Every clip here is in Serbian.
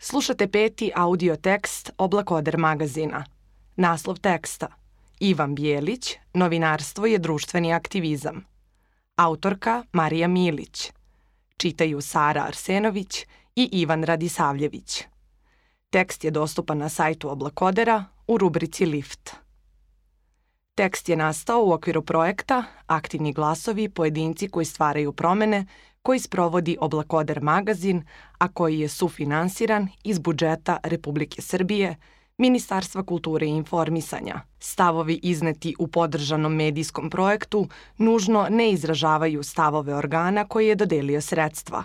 Slušate peti audio tekst Oblakoder magazina. Naslov teksta Ivan Bijelić, novinarstvo je društveni aktivizam. Autorka Marija Milić. Čitaju Sara Arsenović i Ivan Radisavljević. Tekst je dostupan na sajtu Oblakodera u rubrici Lift. Tekst je nastao u okviru projekta Aktivni glasovi, pojedinci koji stvaraju promene, koji sprovodi Oblakoder magazin, a koji je sufinansiran iz budžeta Republike Srbije, Ministarstva kulture i informisanja. Stavovi izneti u podržanom medijskom projektu nužno ne izražavaju stavove organa koji je dodelio sredstva.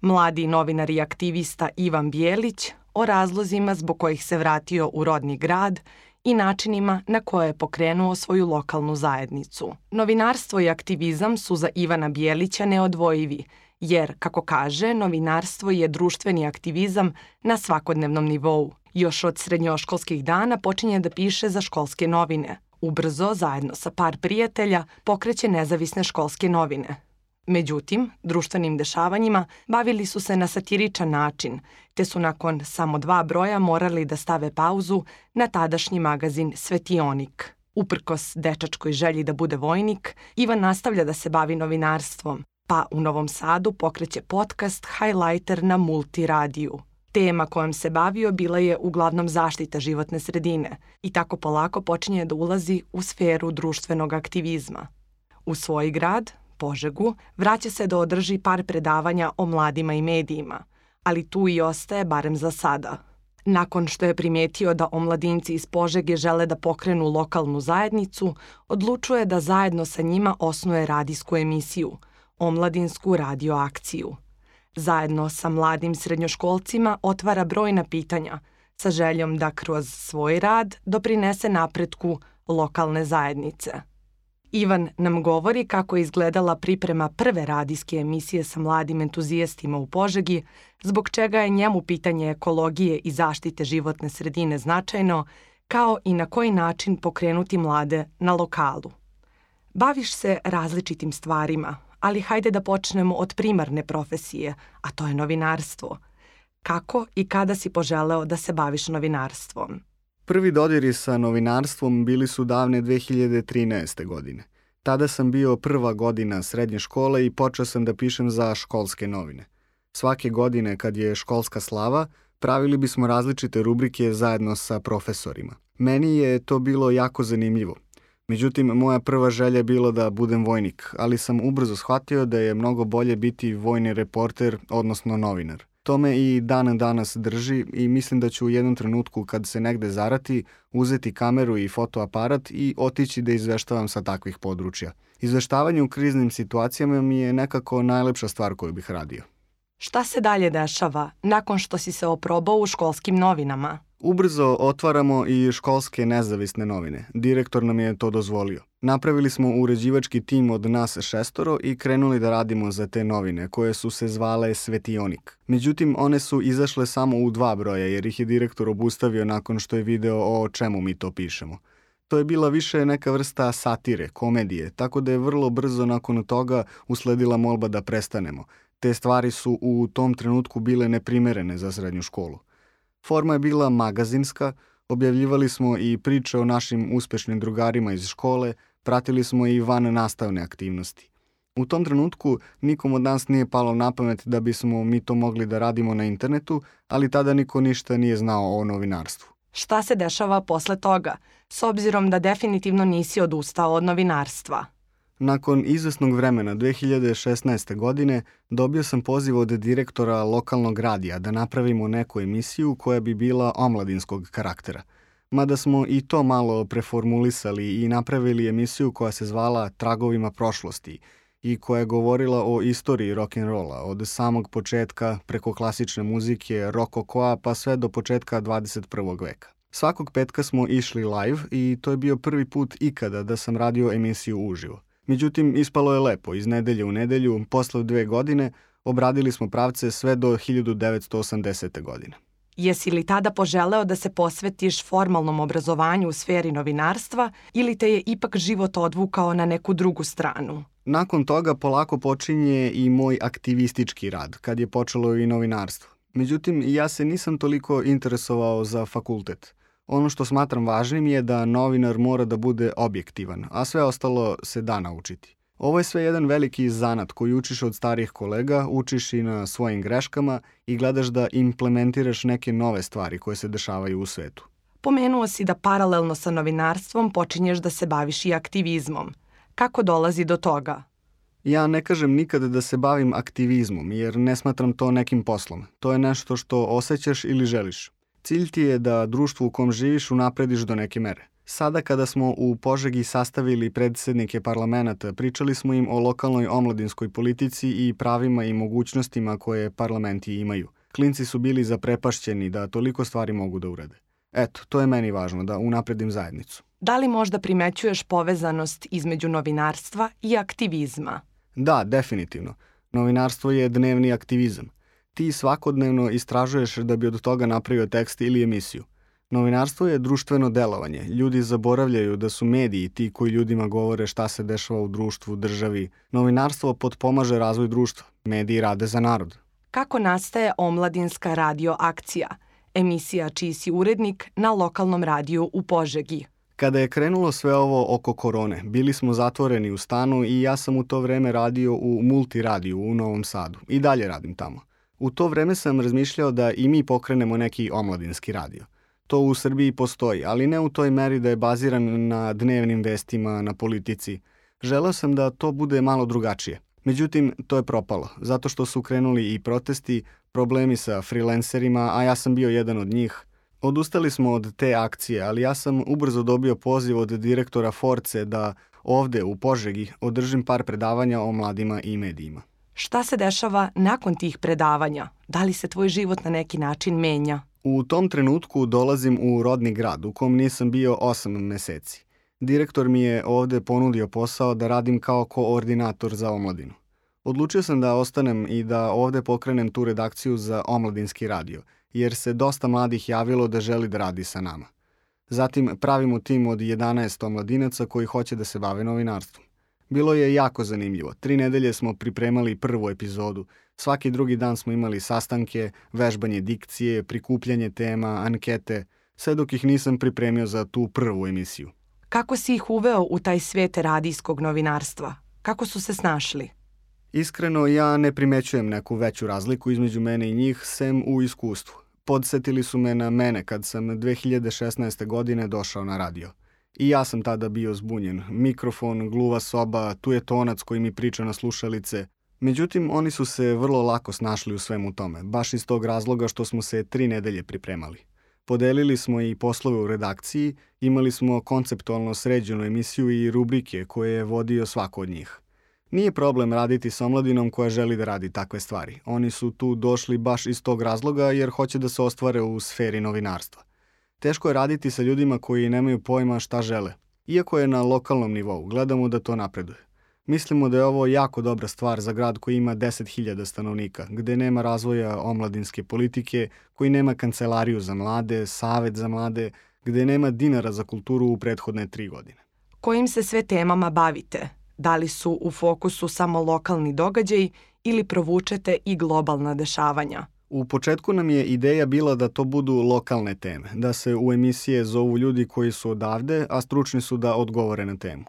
Mladi novinar i aktivista Ivan Bijelić o razlozima zbog kojih se vratio u rodni grad i načinima na koje je pokrenuo svoju lokalnu zajednicu. Novinarstvo i aktivizam su za Ivana Bijelića neodvojivi, jer, kako kaže, novinarstvo je društveni aktivizam na svakodnevnom nivou. Još od srednjoškolskih dana počinje da piše za školske novine. Ubrzo, zajedno sa par prijatelja, pokreće nezavisne školske novine. Međutim, društvenim dešavanjima bavili su se na satiričan način, te su nakon samo dva broja morali da stave pauzu na tadašnji magazin Svetionik. Uprkos dečačkoj želji da bude vojnik, Ivan nastavlja da se bavi novinarstvom, pa u Novom Sadu pokreće podcast Highlighter na Multiradiju. Tema kojom se bavio bila je uglavnom zaštita životne sredine i tako polako počinje da ulazi u sferu društvenog aktivizma. U svoj grad, Požegu, vraća se da održi par predavanja o mladima i medijima, ali tu i ostaje barem za sada. Nakon što je primetio da omladinci iz Požege žele da pokrenu lokalnu zajednicu, odlučuje da zajedno sa njima osnuje radijsku emisiju, omladinsku radioakciju. Zajedno sa mladim srednjoškolcima otvara brojna pitanja sa željom da kroz svoj rad doprinese napretku lokalne zajednice. Ivan nam govori kako je izgledala priprema prve radijske emisije sa mladim entuzijastima u Požegi, zbog čega je njemu pitanje ekologije i zaštite životne sredine značajno, kao i na koji način pokrenuti mlade na lokalu. Baviš se različitim stvarima, ali hajde da počnemo od primarne profesije, a to je novinarstvo. Kako i kada si poželeo da se baviš novinarstvom? Prvi dodiri sa novinarstvom bili su davne 2013. godine. Tada sam bio prva godina srednje škole i počeo sam da pišem za školske novine. Svake godine kad je školska slava, pravili bismo različite rubrike zajedno sa profesorima. Meni je to bilo jako zanimljivo. Međutim, moja prva želja je bilo da budem vojnik, ali sam ubrzo shvatio da je mnogo bolje biti vojni reporter, odnosno novinar. To me i dan danas drži i mislim da ću u jednom trenutku kad se negde zarati uzeti kameru i fotoaparat i otići da izveštavam sa takvih područja. Izveštavanje u kriznim situacijama mi je nekako najlepša stvar koju bih radio. Šta se dalje dešava nakon što si se oprobao u školskim novinama? Ubrzo otvaramo i školske nezavisne novine. Direktor nam je to dozvolio. Napravili smo uređivački tim od nas šestoro i krenuli da radimo za te novine, koje su se zvale Svetionik. Međutim, one su izašle samo u dva broja, jer ih je direktor obustavio nakon što je video o čemu mi to pišemo. To je bila više neka vrsta satire, komedije, tako da je vrlo brzo nakon toga usledila molba da prestanemo. Te stvari su u tom trenutku bile neprimerene za srednju školu. Forma je bila magazinska, objavljivali smo i priče o našim uspešnim drugarima iz škole, pratili smo i van nastavne aktivnosti. U tom trenutku nikom od nas nije palo na pamet da bismo mi to mogli da radimo na internetu, ali tada niko ništa nije znao o novinarstvu. Šta se dešava posle toga, s obzirom da definitivno nisi odustao od novinarstva? Nakon izvesnog vremena 2016. godine dobio sam poziv od direktora lokalnog radija da napravimo neku emisiju koja bi bila omladinskog karaktera. Mada smo i to malo preformulisali i napravili emisiju koja se zvala Tragovima prošlosti i koja je govorila o istoriji rock'n'rolla od samog početka preko klasične muzike, rokokoa pa sve do početka 21. veka. Svakog petka smo išli live i to je bio prvi put ikada da sam radio emisiju uživo. Međutim, ispalo je lepo. Iz nedelje u nedelju, posle dve godine, obradili smo pravce sve do 1980. godine. Jesi li tada poželeo da se posvetiš formalnom obrazovanju u sferi novinarstva ili te je ipak život odvukao na neku drugu stranu? Nakon toga polako počinje i moj aktivistički rad, kad je počelo i novinarstvo. Međutim, ja se nisam toliko interesovao za fakultet. Ono što smatram važnim je da novinar mora da bude objektivan, a sve ostalo se da naučiti. Ovo je sve jedan veliki zanat koji učiš od starih kolega, učiš i na svojim greškama i gledaš da implementiraš neke nove stvari koje se dešavaju u svetu. Pomenuo si da paralelno sa novinarstvom počinješ da se baviš i aktivizmom. Kako dolazi do toga? Ja ne kažem nikad da se bavim aktivizmom, jer ne smatram to nekim poslom. To je nešto što osjećaš ili želiš. Cilj ti je da društvo u kom živiš unaprediš do neke mere. Sada kada smo u Požegi sastavili predsednike parlamenta, pričali smo im o lokalnoj omladinskoj politici i pravima i mogućnostima koje parlamenti imaju. Klinci su bili zaprepašćeni da toliko stvari mogu da urade. Eto, to je meni važno, da unapredim zajednicu. Da li možda primećuješ povezanost između novinarstva i aktivizma? Da, definitivno. Novinarstvo je dnevni aktivizam. Ti svakodnevno istražuješ da bi od toga napravio tekst ili emisiju. Novinarstvo je društveno delovanje. Ljudi zaboravljaju da su mediji ti koji ljudima govore šta se dešava u društvu, državi. Novinarstvo potpomaže razvoj društva. Mediji rade za narod. Kako nastaje omladinska radio akcija, emisija čiji si urednik na lokalnom radiju u Požegi? Kada je krenulo sve ovo oko korone, bili smo zatvoreni u stanu i ja sam u to vreme radio u multiradiju u Novom Sadu. I dalje radim tamo. U to vreme sam razmišljao da i mi pokrenemo neki omladinski radio. To u Srbiji postoji, ali ne u toj meri da je baziran na dnevnim vestima, na politici. Želeo sam da to bude malo drugačije. Međutim, to je propalo, zato što su krenuli i protesti, problemi sa freelancerima, a ja sam bio jedan od njih. Odustali smo od te akcije, ali ja sam ubrzo dobio poziv od direktora Force da ovde u Požegi održim par predavanja o mladima i medijima. Šta se dešava nakon tih predavanja? Da li se tvoj život na neki način menja? U tom trenutku dolazim u rodni grad u kom nisam bio 8 meseci. Direktor mi je ovde ponudio posao da radim kao koordinator za omladinu. Odlučio sam da ostanem i da ovde pokrenem tu redakciju za omladinski radio, jer se dosta mladih javilo da želi da radi sa nama. Zatim pravimo tim od 11 omladinaca koji hoće da se bave novinarstvom. Bilo je jako zanimljivo. Tri nedelje smo pripremali prvu epizodu. Svaki drugi dan smo imali sastanke, vežbanje dikcije, prikupljanje tema, ankete, sve dok ih nisam pripremio za tu prvu emisiju. Kako si ih uveo u taj svet radijskog novinarstva? Kako su se snašli? Iskreno, ja ne primećujem neku veću razliku između mene i njih, sem u iskustvu. Podsetili su me na mene kad sam 2016. godine došao na radio. I ja sam tada bio zbunjen. Mikrofon, gluva soba, tu je tonac koji mi priča na slušalice. Međutim, oni su se vrlo lako snašli u svemu tome, baš iz tog razloga što smo se tri nedelje pripremali. Podelili smo i poslove u redakciji, imali smo konceptualno sređenu emisiju i rubrike koje je vodio svako od njih. Nije problem raditi sa omladinom koja želi da radi takve stvari. Oni su tu došli baš iz tog razloga jer hoće da se ostvare u sferi novinarstva. Teško je raditi sa ljudima koji nemaju pojma šta žele. Iako je na lokalnom nivou, gledamo da to napreduje. Mislimo da je ovo jako dobra stvar za grad koji ima 10.000 stanovnika, gde nema razvoja omladinske politike, koji nema kancelariju za mlade, savet za mlade, gde nema dinara za kulturu u prethodne tri godine. Kojim se sve temama bavite? Da li su u fokusu samo lokalni događaj ili provučete i globalna dešavanja? U početku nam je ideja bila da to budu lokalne teme, da se u emisije zovu ljudi koji su odavde, a stručni su da odgovore na temu.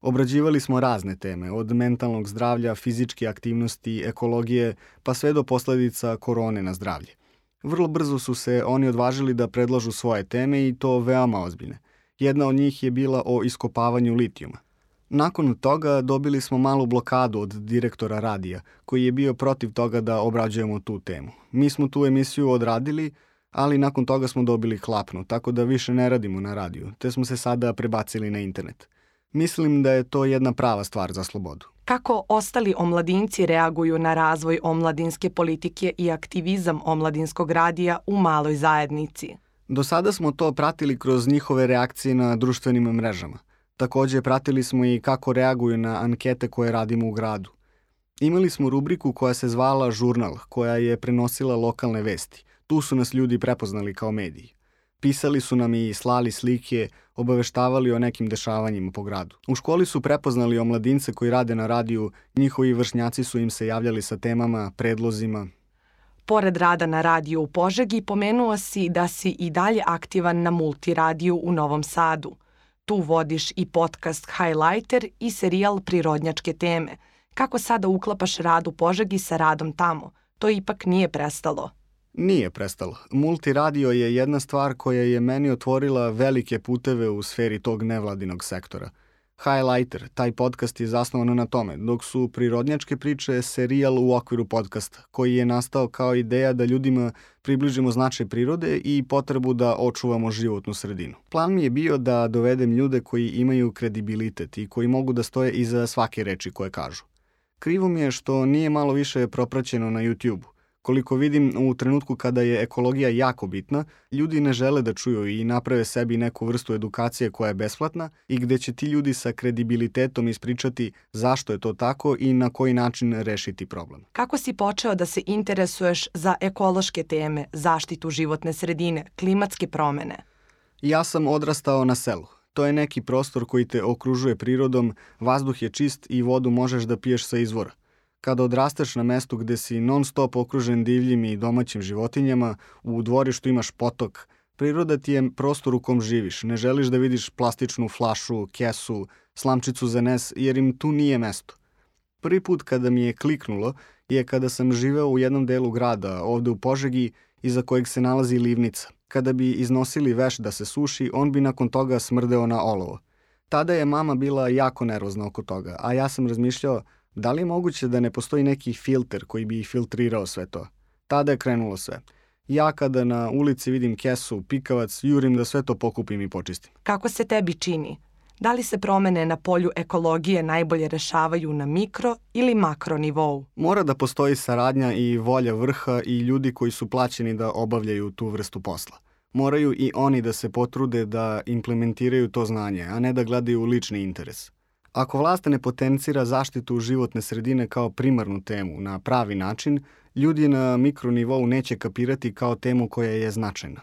Obrađivali smo razne teme, od mentalnog zdravlja, fizičke aktivnosti, ekologije, pa sve do posledica korone na zdravlje. Vrlo brzo su se oni odvažili da predlažu svoje teme i to veoma ozbiljne. Jedna od njih je bila o iskopavanju litijuma – Nakon toga dobili smo malu blokadu od direktora radija, koji je bio protiv toga da obrađujemo tu temu. Mi smo tu emisiju odradili, ali nakon toga smo dobili klapnu, tako da više ne radimo na radiju, te smo se sada prebacili na internet. Mislim da je to jedna prava stvar za slobodu. Kako ostali omladinci reaguju na razvoj omladinske politike i aktivizam omladinskog radija u maloj zajednici? Do sada smo to pratili kroz njihove reakcije na društvenim mrežama – Takođe, pratili smo i kako reaguju na ankete koje radimo u gradu. Imali smo rubriku koja se zvala Žurnal, koja je prenosila lokalne vesti. Tu su nas ljudi prepoznali kao mediji. Pisali su nam i slali slike, obaveštavali o nekim dešavanjima po gradu. U školi su prepoznali omladince koji rade na radiju, njihovi vršnjaci su im se javljali sa temama, predlozima. Pored rada na radiju u Požegi, pomenuo si da si i dalje aktivan na multiradiju u Novom Sadu. Tu vodiš i podcast Highlighter i serijal Prirodnjačke teme. Kako sada uklapaš rad u Požegi sa radom tamo? To ipak nije prestalo. Nije prestalo. Multiradio je jedna stvar koja je meni otvorila velike puteve u sferi tog nevladinog sektora – Highlighter, taj podcast je zasnovan na tome, dok su prirodnjačke priče serijal u okviru podcasta, koji je nastao kao ideja da ljudima približimo značaj prirode i potrebu da očuvamo životnu sredinu. Plan mi je bio da dovedem ljude koji imaju kredibilitet i koji mogu da stoje iza svake reči koje kažu. Krivo mi je što nije malo više propraćeno na YouTube-u. Koliko vidim, u trenutku kada je ekologija jako bitna, ljudi ne žele da čuju i naprave sebi neku vrstu edukacije koja je besplatna i gde će ti ljudi sa kredibilitetom ispričati zašto je to tako i na koji način rešiti problem. Kako si počeo da se interesuješ za ekološke teme, zaštitu životne sredine, klimatske promene? Ja sam odrastao na selu. To je neki prostor koji te okružuje prirodom, vazduh je čist i vodu možeš da piješ sa izvora. Kada odrasteš na mestu gde si non stop okružen divljim i domaćim životinjama, u dvorištu imaš potok, priroda ti je prostor u kom živiš. Ne želiš da vidiš plastičnu flašu, kesu, slamčicu za nes, jer im tu nije mesto. Prvi put kada mi je kliknulo je kada sam živeo u jednom delu grada, ovde u Požegi, iza kojeg se nalazi livnica. Kada bi iznosili veš da se suši, on bi nakon toga smrdeo na olovo. Tada je mama bila jako nervozna oko toga, a ja sam razmišljao Da li je moguće da ne postoji neki filter koji bi filtrirao sve to? Tada je krenulo sve. Ja kada na ulici vidim kesu, pikavac, jurim da sve to pokupim i počistim. Kako se tebi čini? Da li se promene na polju ekologije najbolje rešavaju na mikro ili makro nivou? Mora da postoji saradnja i volja vrha i ljudi koji su plaćeni da obavljaju tu vrstu posla. Moraju i oni da se potrude da implementiraju to znanje, a ne da gledaju lični interes. Ako vlast ne potencira zaštitu životne sredine kao primarnu temu na pravi način, ljudi na mikronivou neće kapirati kao temu koja je značajna.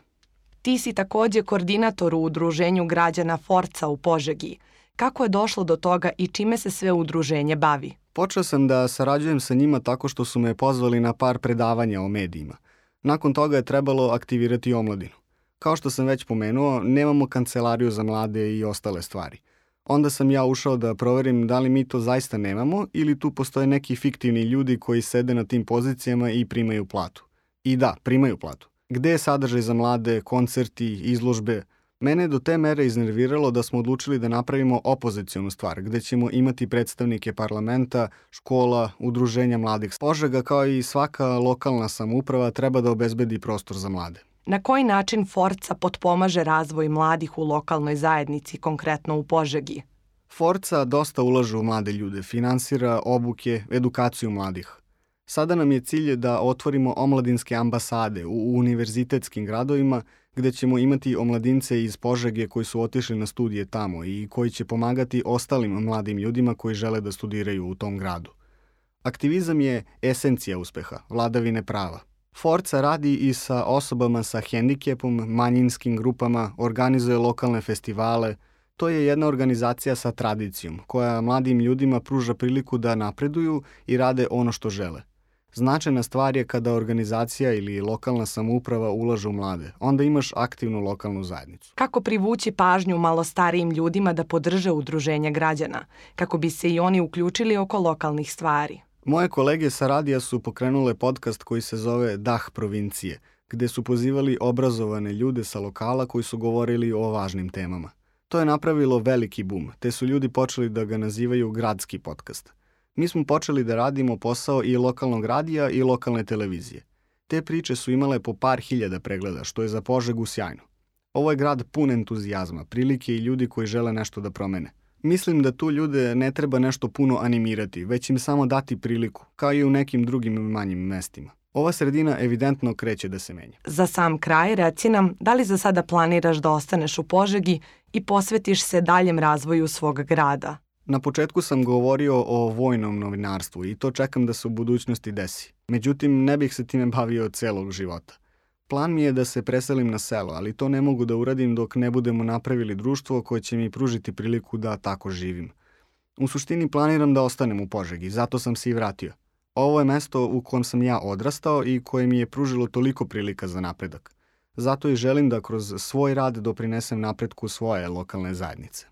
Ti si takođe koordinator u udruženju građana Forca u Požegi. Kako je došlo do toga i čime se sve udruženje bavi? Počeo sam da sarađujem sa njima tako što su me pozvali na par predavanja o medijima. Nakon toga je trebalo aktivirati omladinu. Kao što sam već pomenuo, nemamo kancelariju za mlade i ostale stvari – onda sam ja ušao da proverim da li mi to zaista nemamo ili tu postoje neki fiktivni ljudi koji sede na tim pozicijama i primaju platu. I da, primaju platu. Gde je sadržaj za mlade, koncerti, izložbe? Mene je do te mere iznerviralo da smo odlučili da napravimo opozicijonu stvar, gde ćemo imati predstavnike parlamenta, škola, udruženja mladih. Požega kao i svaka lokalna samuprava treba da obezbedi prostor za mlade. Na koji način Forca potpomaže razvoj mladih u lokalnoj zajednici, konkretno u Požegi? Forca dosta ulaže u mlade ljude, finansira obuke, edukaciju mladih. Sada nam je cilj da otvorimo omladinske ambasade u univerzitetskim gradovima gde ćemo imati omladince iz Požege koji su otišli na studije tamo i koji će pomagati ostalim mladim ljudima koji žele da studiraju u tom gradu. Aktivizam je esencija uspeha, vladavine prava. Forca radi i sa osobama sa hendikepom, manjinskim grupama, organizuje lokalne festivale. To je jedna organizacija sa tradicijom, koja mladim ljudima pruža priliku da napreduju i rade ono što žele. Značajna stvar je kada organizacija ili lokalna samouprava ulaže u mlade. Onda imaš aktivnu lokalnu zajednicu. Kako privući pažnju malo starijim ljudima da podrže udruženje građana, kako bi se i oni uključili oko lokalnih stvari? Moje kolege sa radija su pokrenule podcast koji se zove Dah provincije, gde su pozivali obrazovane ljude sa lokala koji su govorili o važnim temama. To je napravilo veliki bum, te su ljudi počeli da ga nazivaju gradski podcast. Mi smo počeli da radimo posao i lokalnog radija i lokalne televizije. Te priče su imale po par hiljada pregleda, što je za Požegu sjajno. Ovo je grad pun entuzijazma, prilike i ljudi koji žele nešto da promene. Mislim da tu ljude ne treba nešto puno animirati, već im samo dati priliku, kao i u nekim drugim manjim mestima. Ova sredina evidentno kreće da se menja. Za sam kraj reci nam da li za sada planiraš da ostaneš u Požegi i posvetiš se daljem razvoju svog grada? Na početku sam govorio o vojnom novinarstvu i to čekam da se u budućnosti desi. Međutim, ne bih se time bavio celog života. Plan mi je da se preselim na selo, ali to ne mogu da uradim dok ne budemo napravili društvo koje će mi pružiti priliku da tako živim. U suštini planiram da ostanem u Požegi, zato sam se i vratio. Ovo je mesto u kojem sam ja odrastao i koje mi je pružilo toliko prilika za napredak. Zato i želim da kroz svoj rad doprinesem napretku svoje lokalne zajednice.